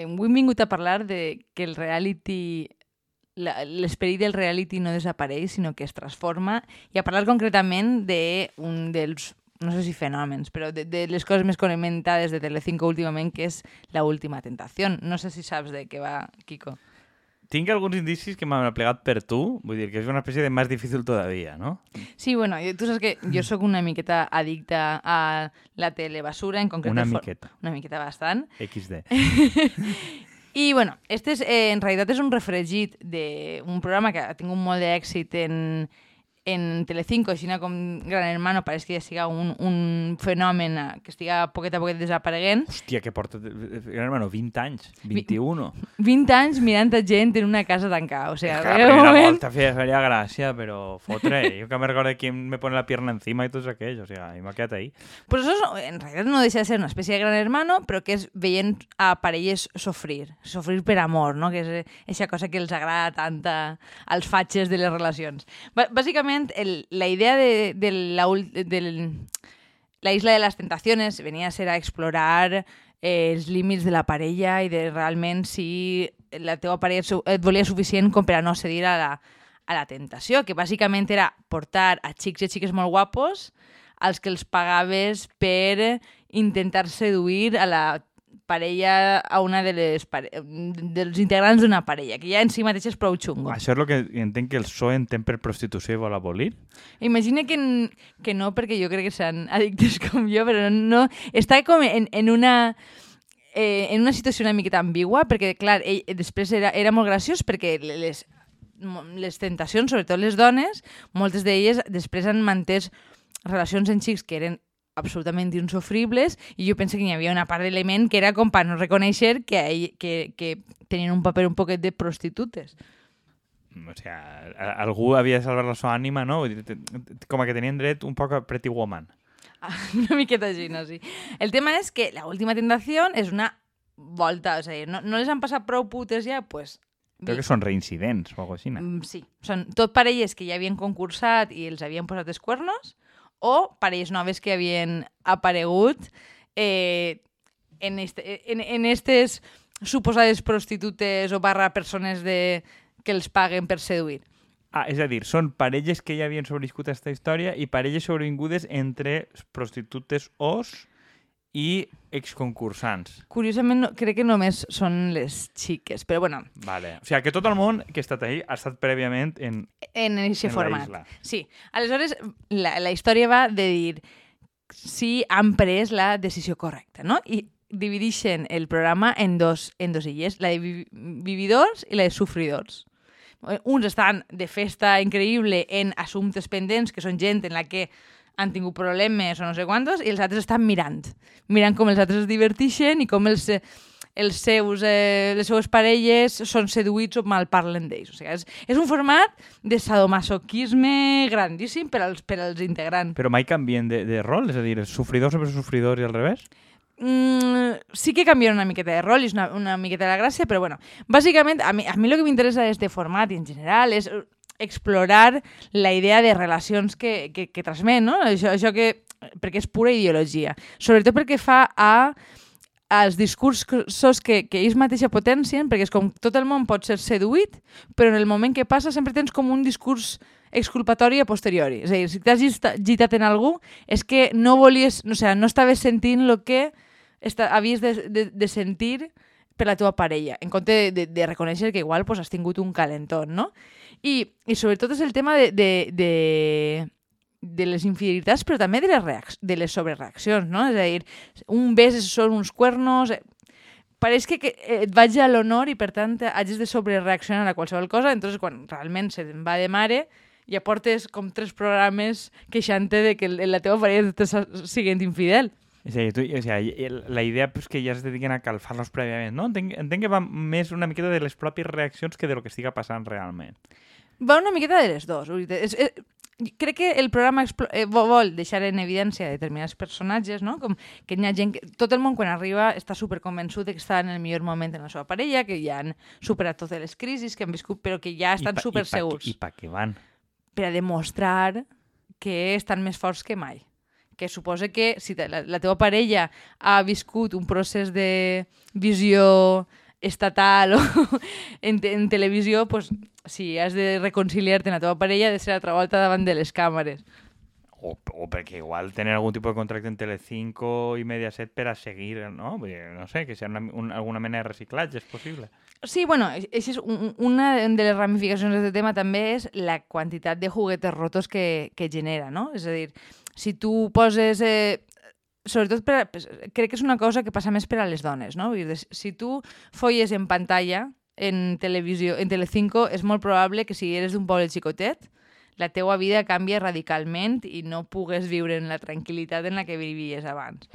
eh, hem vingut a parlar de que el reality l'esperit del reality no desapareix, sinó que es transforma, i a parlar concretament d'un dels, no sé si fenòmens, però de, de les coses més comentades de Telecinco últimament, que és la última tentació. No sé si saps de què va, Kiko. Tinc alguns indicis que m'han plegat per tu, vull dir que és una espècie de més difícil todavía, no? Sí, bueno, tu saps que jo sóc una miqueta addicta a la telebasura, en concret... Una miqueta. Una miqueta bastant. XD. I, bueno, este és, eh, en realitat és un refregit d'un programa que ha tingut molt d'èxit en, en Telecinco, així com Gran Hermano, pareix que ja siga un, un fenomen eh, que estiga poquet a poquet desapareguent. Hòstia, que porta, gran hermano, 20 anys, 21. 20 anys mirant a gent en una casa tancada. O sigui, sea, la arriba un primera moment... volta feia, feia gràcia, però fotre. Jo que me recordo quién me pone la pierna encima i tots aquells, o sea, i m'ha quedat ahí. Pues eso no- en realitat no deixa de ser una espècie de gran hermano, però que és veient a parelles sofrir, sofrir per amor, no? que és aquesta cosa que els agrada tant a, als fatxes de les relacions. Ba bàsicament, el, la idea de, de la, del, la isla de las tentaciones venia a ser a explorar eh, els límits de la parella i de realment si la teva parella et volia suficient com per a no cedir a la, a la tentació, que bàsicament era portar a xics i xiques molt guapos als que els pagaves per intentar seduir a la parella, a una de les pare... dels integrants d'una parella, que ja en si mateix és prou xungo. Això és el que entenc que el PSOE entén per prostitució i vol abolir. Imagina que, que no, perquè jo crec que seran addictes com jo, però no... Està com en, en una eh, en una situació una miqueta ambigua, perquè, clar, ell després era, era molt graciós perquè les, les tentacions, sobretot les dones, moltes d'elles després han mantès relacions en xics que eren absolutament insofribles i jo penso que hi havia una part d'element que era com per no reconèixer que, que, que tenien un paper un poquet de prostitutes. O sea, a- algú havia de salvar la seva ànima, no? Com a que tenien dret un poc a Pretty Woman. Una miqueta així, no? Sí. El tema és que la última tentació és una volta, o sigui, no, no les han passat prou putes ja, pues... Crec que són reincidents o alguna cosa així. Mm, Sí, són tot parelles que ja havien concursat i els havien posat els cuernos o parelles noves que havien aparegut eh, en, este, en, en estes suposades prostitutes o barra persones de, que els paguen per seduir. Ah, és a dir, són parelles que ja havien sobreviscut a aquesta història i parelles sobrevingudes entre prostitutes os i exconcursants. Curiosament, no, crec que només són les xiques, però bueno, Vale. O sigui, que tot el món que ha estat ahí ha estat prèviament en... en aquest format. isla. Sí. Aleshores, la, la història va de dir si han pres la decisió correcta, no? I divideixen el programa en dos, en dos illes, la de vi- vividors i la de sofridors. Uns estan de festa increïble en assumptes pendents, que són gent en la que han tingut problemes o no sé quantos, i els altres estan mirant. Mirant com els altres es diverteixen i com els, els seus, eh, les seues parelles són seduïts o malparlen d'ells. O sigui, és, és un format de sadomasoquisme grandíssim per als, per als integrants. Però mai canvien de, de rol? És a dir, sofridors sempre sofridors i al revés? Mm, sí que canvien una miqueta de rol i és una, una miqueta de la gràcia, però bueno, bàsicament a mi, a mi el que m'interessa d'este format i en general és explorar la idea de relacions que, que, que transmet, no? Això, això que, perquè és pura ideologia. Sobretot perquè fa a als discursos que, que ells mateixa potencien, perquè és com tot el món pot ser seduït, però en el moment que passa sempre tens com un discurs exculpatori a posteriori. És a dir, si t'has gitat en algú, és que no volies, no, sé, no estaves sentint el que esta, havies de, de, de sentir per la teva parella, en compte de, de, de reconèixer que igual pues, has tingut un calentón, no? I, i sobretot és el tema de, de, de, de les infidelitats, però també de les, de les sobrereaccions, no? És a dir, un bes són uns cuernos... Pareix que, que et vaig a l'honor i, per tant, hagis de sobrereaccionar a qualsevol cosa, entonces quan realment se te'n va de mare, ja portes com tres programes queixant-te de que la teva parella t'està siguent infidel. És a dir, tu, o sigui, la idea pues, que ja es dediquen a calfar-los prèviament, no? Entenc, entenc que va més una miqueta de les pròpies reaccions que de lo que estiga passant realment. Va una miqueta de les dues. És, és, crec que el programa eh, vo- vol deixar en evidència determinats personatges, no? Com que hi ha gent que... Tot el món, quan arriba, està superconvençut de que està en el millor moment en la seva parella, que ja han superat totes les crisis que han viscut, però que ja estan I pa- super i pa, segurs. I pa què van? per a demostrar que estan més forts que mai. Que suposa que si te- la, la teva parella ha viscut un procés de visió estatal o en, en televisió, pues, si has de reconciliar-te amb la teva parella, ha de ser altra volta davant de les càmeres. O, o perquè igual tenen algun tipus de contracte en Telecinco i Mediaset per a seguir, no? No sé, que sigui una, un, alguna mena de reciclatge, és possible. Sí, bueno, això és un, una de les ramificacions d'aquest tema també és la quantitat de juguetes rotos que, que genera, no? És a dir, si tu poses... Eh, sobretot per, crec que és una cosa que passa més per a les dones, no? Vull dir, si tu folles en pantalla en televisió, en Telecinco, és molt probable que si eres d'un poble xicotet, la teua vida canvia radicalment i no pugues viure en la tranquil·litat en la que vivies abans.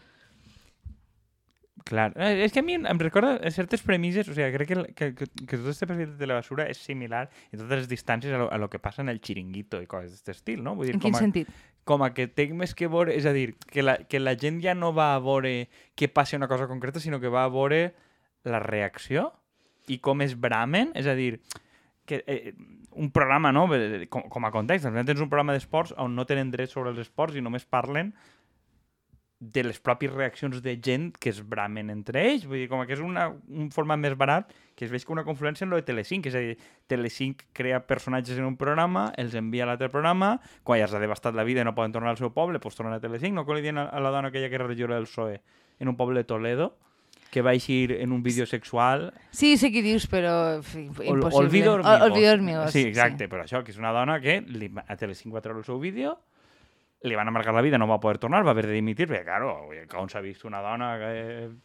Clar, eh, és que a mi em recorda certes premisses, o sigui, crec que, que, que, que tot este perfil de telebasura és similar en totes les distàncies a lo, a lo que passa en el xiringuito i coses d'aquest estil, no? Vull dir, En quin com a, sentit? Com a que té més que veure, és a dir, que la, que la gent ja no va a veure que passi una cosa concreta, sinó que va a veure la reacció i com es bramen, és a dir, que eh, un programa, no?, com, com a context, tens un programa d'esports on no tenen dret sobre els esports i només parlen de les pròpies reaccions de gent que es bramen entre ells. Vull dir, com que és una, un format més barat que es veix com una confluència en lo de Telecinc. És a dir, Telecinc crea personatges en un programa, els envia a l'altre programa, quan ja s'ha devastat la vida i no poden tornar al seu poble, doncs tornen a Telecinc. No com li diuen a, la dona aquella que era regidora del PSOE en un poble de Toledo, que va eixir en un vídeo sexual Sí, sé qui dius, però impossible. olvido Ol- hormigos. Olvido hormigos. Sí, exacte, però això, que és una dona que li, a Telecinc va treure el seu vídeo, li van amargar la vida, no va poder tornar, va haver de dimitir, perquè, claro, com s'ha vist una dona que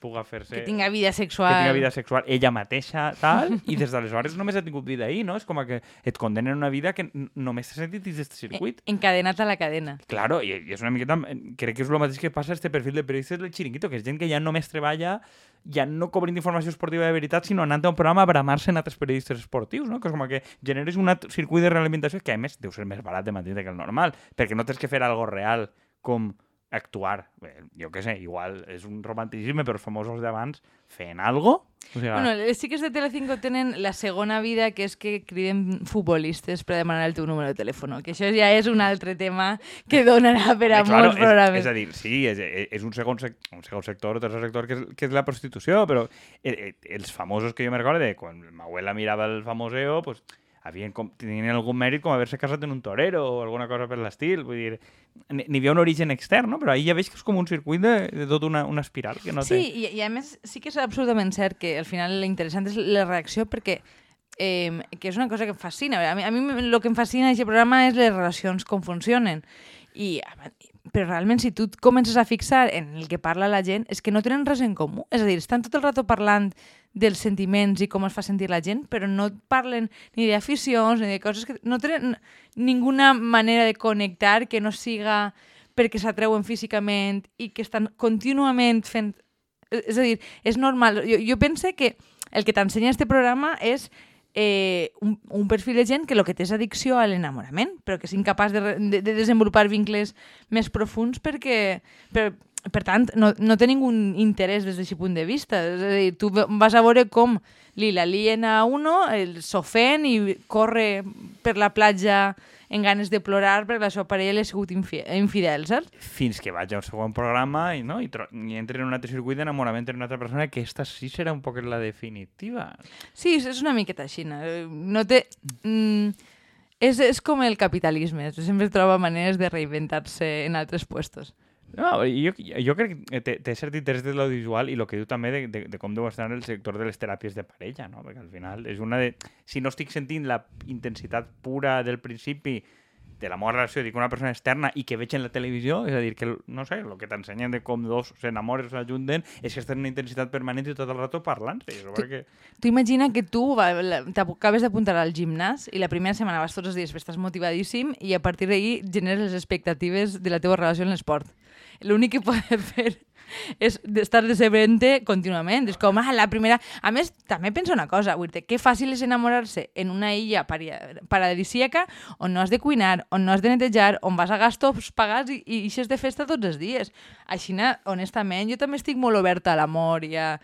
puga fer-se... Que tinga vida sexual. que tinga vida sexual ella mateixa, tal, i des d'aleshores només ha tingut vida ahí, no? És com que et condenen una vida que només t'has sentit dins d'aquest circuit. Encadenat a la cadena. Claro, i, i és una miqueta... Crec que és el mateix que passa a este perfil de periodistes del xiringuito, que és gent que ja només treballa ja no cobrint informació esportiva de veritat, sinó anant a un programa a bramar-se en altres periodistes esportius, no? Que és com que generes un circuit de realimentació que, a més, deu ser més barat de mantenir que el normal, perquè no tens que fer algo real com actuar. Bé, jo què sé, igual és un romanticisme, però els famosos d'abans feien algo. O sigui, Bueno, les xiques de Telecinco tenen la segona vida, que és que criden futbolistes per demanar el teu número de telèfon, que això ja és un altre tema que donarà per a claro, molts programes. És, és a dir, sí, és, és un, segon sec, un segon sector, un tercer sector, que és, que és la prostitució, però eh, eh, els famosos que jo me recordo, quan ma abuela mirava el famoseo, pues, havien com, tenien algun mèrit com haver-se casat en un torero o alguna cosa per l'estil. Vull dir, n'hi havia un origen extern, no? però ahir ja veig que és com un circuit de, de tota una, una espiral que no Sí, té... i, i a més sí que és absolutament cert que al final l'interessant és la reacció perquè eh, que és una cosa que em fascina. A mi, a mi el que em fascina d'aquest programa és les relacions com funcionen. I, però realment si tu et comences a fixar en el que parla la gent és que no tenen res en comú. És a dir, estan tot el rato parlant dels sentiments i com es fa sentir la gent, però no parlen ni d'aficions ni de coses que... No tenen ninguna manera de connectar que no siga perquè s'atreuen físicament i que estan contínuament fent... És a dir, és normal. Jo, jo pense que el que t'ensenya este programa és eh, un, un perfil de gent que el que té és addicció a l'enamorament, però que és incapaç de, de, de desenvolupar vincles més profuns perquè, per, per tant, no, no té ningú interès des d'aquest punt de vista. És a dir, tu vas a veure com li la lien a uno, el s'ofèn i corre per la platja en ganes de plorar perquè la seva parella li ha sigut infi infidel, saps? fins que vaig al següent programa i, no? I, i entri en un altre circuit d'enamorament en una altra persona que esta sí serà un poc la definitiva. Sí, és- és una miqueta així. No, no té... Mm, és, és com el capitalisme, sempre troba maneres de reinventar-se en altres puestos. No, jo, jo crec que té, té cert interès de l'audiovisual i el que diu també de, de, de com deu estar el sector de les teràpies de parella, no? Perquè al final és una de... Si no estic sentint la intensitat pura del principi de la meva relació, dic una persona externa i que veig en la televisió, és a dir, que, no sé, el que t'ensenyen de com dos s'enamoren, s'ajunten, és que estan en una intensitat permanent i tot el rato parlant-se. Jo crec que... Tu imagina que tu t'acabes d'apuntar al gimnàs i la primera setmana vas tots els dies, estàs motivadíssim i a partir d'ahir generes les expectatives de la teva relació en l'esport. L'únic que podes fer és estar decebent-te contínuament. És com, ah, la primera... A més, també penso una cosa, dir, que fàcil és enamorar-se en una illa paradisíaca on no has de cuinar, on no has de netejar, on vas a gastos pagats i, i ixes de festa tots els dies. Així, honestament, jo també estic molt oberta a l'amor i a,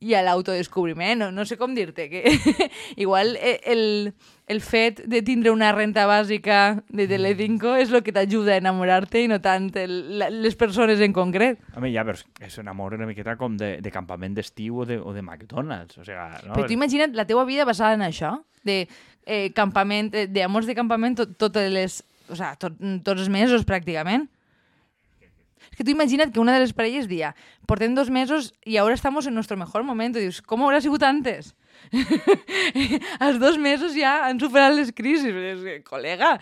i a l'autodescobriment, no, no sé com dir-te, que igual eh, el, el fet de tindre una renta bàsica de Telecinco és el que t'ajuda a enamorar-te i no tant el, la, les persones en concret. Home, ja, però és un amor una miqueta com de, de campament d'estiu o, de, o de McDonald's. O sigui, no? Però tu imagina't la teua vida basada en això, de eh, campament, eh, d'amors de campament tot, totes les... O sea, tot, tots els mesos, pràcticament. Es que tú imagina't que una de les parelles dia, portem dos mesos i ara estamos en nuestro mejor momento. I dius, com haurà sigut antes? Els dos mesos ja han superat les crisis. És col·lega,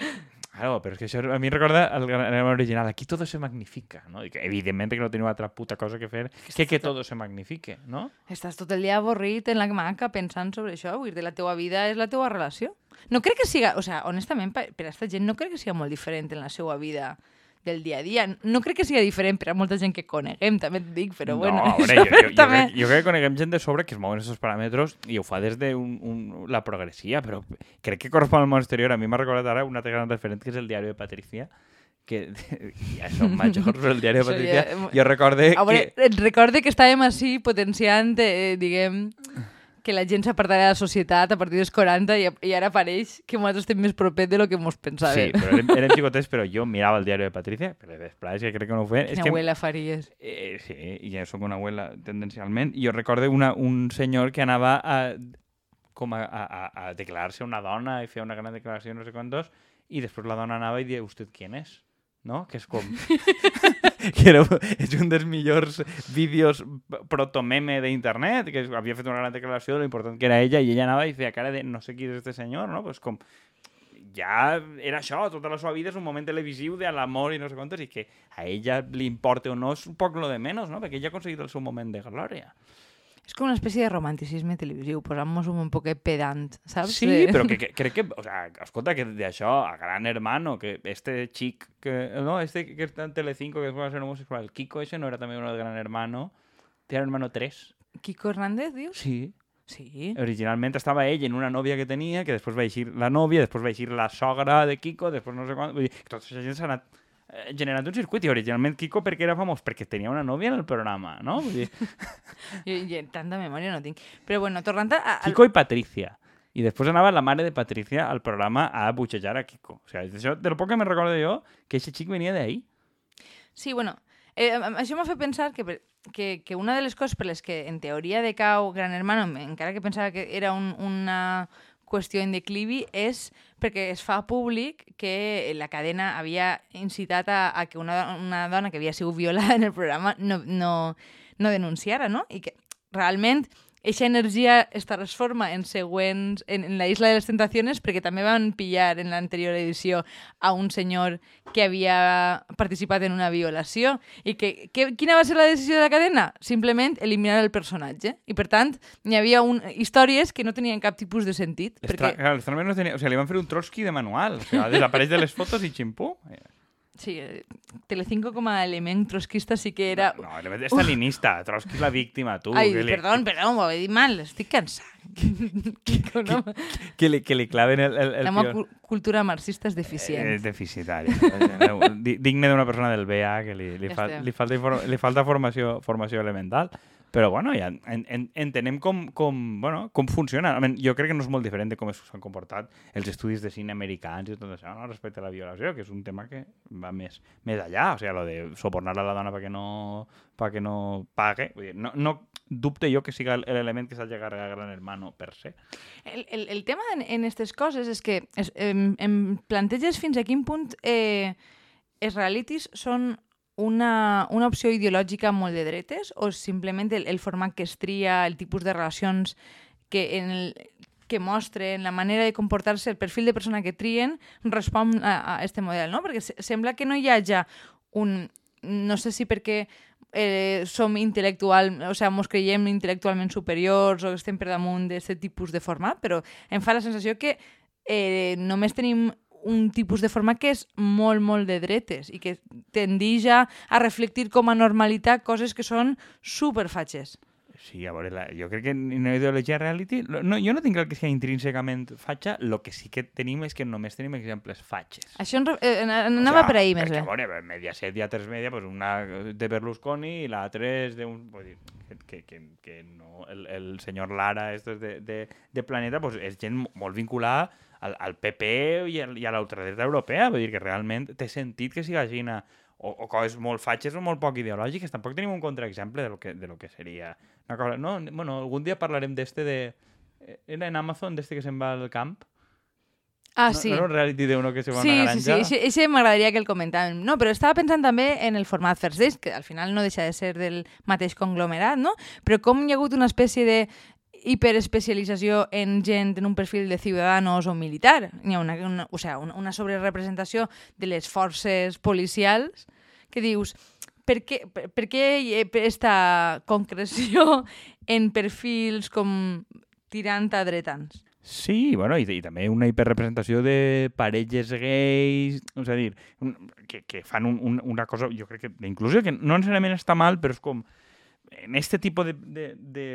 Claro, però és que això a mi em recorda el gran original. Aquí todo se magnifica, no? I que, evidentment que no teniu altra puta cosa que fer que que todo se magnifique, no? estàs tot el dia avorrit en la maca pensant sobre això. Vull dir, la teua vida és la teua relació. No crec que siga... O sea, honestament, per, per a esta gent no crec que siga molt diferent en la seva vida del dia a dia. No crec que sigui diferent per a molta gent que coneguem, també et dic, però bueno... no, a veure, jo, jo, jo, també- crec, jo crec que coneguem gent de sobre que es mouen aquests paràmetres i ho fa des de un, un, la progressia, però crec que correspon al món exterior. A mi m'ha recordat ara un altre gran referent que és el diari de Patricia, que ja som majors, però el diari de Patricia... ja- Jo recorde A veure, que... recorde que estàvem així potenciant, eh, diguem, que la gent s'apartarà de la societat a partir dels 40 i, i ara pareix que nosaltres estem més propet de lo que mos Sí, pensàvem. però érem, érem xicotets, però jo mirava el diari de Patricia, però després que crec que no ho feien. És Quina que, abuela faries. Eh, sí, i ja sóc una abuela tendencialment. I jo recorde una, un senyor que anava a, com a, a, a, declarar-se una dona i fer una gran declaració, no sé quantos, i després la dona anava i dia, ¿usted quién es? No? Que és com... que era, és un dels millors vídeos protomeme d'internet, que havia fet una gran declaració de lo important que era ella, i ella anava i feia cara de no sé qui és este senyor, no? Pues com ja era això, tota la seva vida és un moment televisiu de l'amor i no sé quantos, i que a ella li importa o no és un poc lo de menys, no? Perquè ella ha aconseguit el seu moment de glòria. És com una espècie de romanticisme televisiu, posant-nos un poc pedant, saps? Sí, De- però que, que, crec que, o sea, escolta, que d'això, a Gran Hermano, que este xic, que, no, este que està en Telecinco, que es va ser homosexual, el Kiko ese no era també uno de Gran Hermano, de Gran Hermano 3. Kiko Hernández, dius? Sí. Sí. Originalment estava ell en una nòvia que tenia, que després va eixir la nòvia, després va eixir la sogra de Kiko, després no sé que tota aquesta gent s'ha anat eh, generant un circuit i originalment Kiko per què era famós? Perquè tenia una nòvia en el programa, no? Vull dir, Jo, jo tanta memòria no tinc. Però bueno, tornant a... Kiko i Patricia. I després anava la mare de Patricia al programa a butxejar a Kiko. O sigui, això, de lo poc que me recordo jo, que aquest xic venia d'ahí. Sí, bueno, eh, això m'ha fet pensar que, que, que una de les coses per les que en teoria decau Gran Hermano, encara que pensava que era un, una qüestió en declivi, és perquè es fa públic que la cadena havia incitat a, a que una, una dona que havia sigut violada en el programa no, no, no denunciara, no? I que realment eixa energia es transforma en següents en, en la Isla de les Tentaciones perquè també van pillar en l'anterior edició a un senyor que havia participat en una violació i que, que quina va ser la decisió de la cadena? Simplement eliminar el personatge i per tant hi havia un, històries que no tenien cap tipus de sentit Estra... perquè Clar, no tenia... O sigui, li van fer un Trotsky de manual. O sigui, desapareix de les fotos i ximpú. Sí, eh, Telecinco com a element trotskista sí que era... No, no és stalinista. Trotsky és la víctima, tu. Ai, que li, perdó, perdó, m'ho he dit mal, estic cansat. Kiko, no? que li, que li claven el, el, el La meva cultura marxista és deficient. És deficitari. Eh, Di- Digne d'una persona del BA que li, li, Ja fa, li, falta, li falta formació, formació elemental. Però, bueno, ja en, en, entenem com, com, bueno, com funciona. Jo crec que no és molt diferent de com s'han comportat els estudis de cine americans i tot això, no? respecte a la violació, que és un tema que va més, més allà. O sigui, lo de sobornar a la dona perquè no, perquè no pague. Vull dir, no, no dubte jo que siga l'element que s'ha carregar a Gran Hermano per se. El, el, el tema en, en aquestes coses és que es, em, em planteges fins a quin punt eh, els realities són una, una opció ideològica molt de dretes o simplement el, el format que es tria, el tipus de relacions que, en el, que mostren, la manera de comportar-se, el perfil de persona que trien, respon a, a este model, no? Perquè se, sembla que no hi hagi un... No sé si perquè eh, som intel·lectual, o sigui, mos creiem intel·lectualment superiors o estem per damunt d'aquest tipus de format, però em fa la sensació que eh, només tenim un tipus de format que és molt, molt de dretes i que tendeix a, a reflectir com a normalitat coses que són superfatxes. Sí, a veure, la, jo crec que en una ideologia reality... No, jo no tinc clar que sigui intrínsecament fatxa, el que sí que tenim és que només tenim exemples fatxes. Això en, eh, en- anava per ahir més perquè, bé. A veure, Mediaset hi ha tres media, pues una de Berlusconi i l'altra és d'un... Vull dir, que, que, que, que no, el, el senyor Lara esto és de, de, de Planeta pues és gent mo- molt vinculada al, al PP i, al, i a l'ultradreta europea. Vull dir que realment té sentit que siga així o, o coses molt fatxes o molt poc ideològiques. Tampoc tenim un contraexemple de lo que, de lo que seria una cosa... No, bueno, algun dia parlarem d'este de... eh, Era en Amazon, d'este que se'n va al camp. Ah, No- sí. No, era un reality d'uno que se va a Sí, una sí, granja. sí, sí, ese m'agradaria que el comentàvem. No, però estava pensant també en el format First Days, que al final no deixa de ser del mateix conglomerat, no? Però com hi ha hagut una espècie de hiperespecialització en gent en un perfil de ciudadanos o militar. Hi ha una, una, o sea, una, una sobrerepresentació de les forces policials que dius, per què, per, per què hi ha aquesta concreció en perfils com tirant a dretans? Sí, bueno, i, i també una hiperrepresentació de parelles gais, és a dir, un, que, que fan un, un, una cosa, jo crec que d'inclusió, que no necessàriament està mal, però és com, en este tipus de, de, de,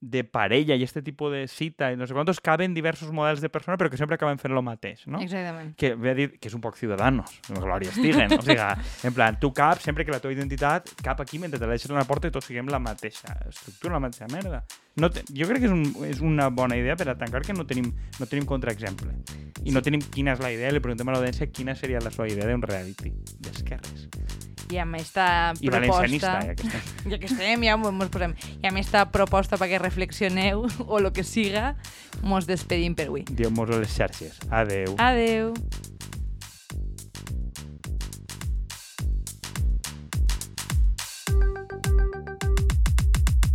de parella i este tipus de cita i no sé quantos caben diversos models de persona però que sempre acaben fent lo mateix, no? Exactament. que ve a dir que és un poc ciudadanos, glòria estiguen. O sigui, en plan, tu cap, sempre que la teva identitat cap aquí mentre te la deixes a la porta i tots siguem la mateixa estructura, la mateixa merda. No te, jo crec que és, un, és una bona idea per a tancar que no tenim, no tenim contraexemple. I no tenim quina és la idea, li preguntem a l'audiència quina seria la seva idea d'un reality d'esquerres. I amb esta I proposta... valencianista, ja que estem. ja que estem, ja mos posem. I amb esta proposta perquè reflexioneu o lo que siga, mos despedim per avui. Dieu-mos a les xarxes. Adeu. Adeu.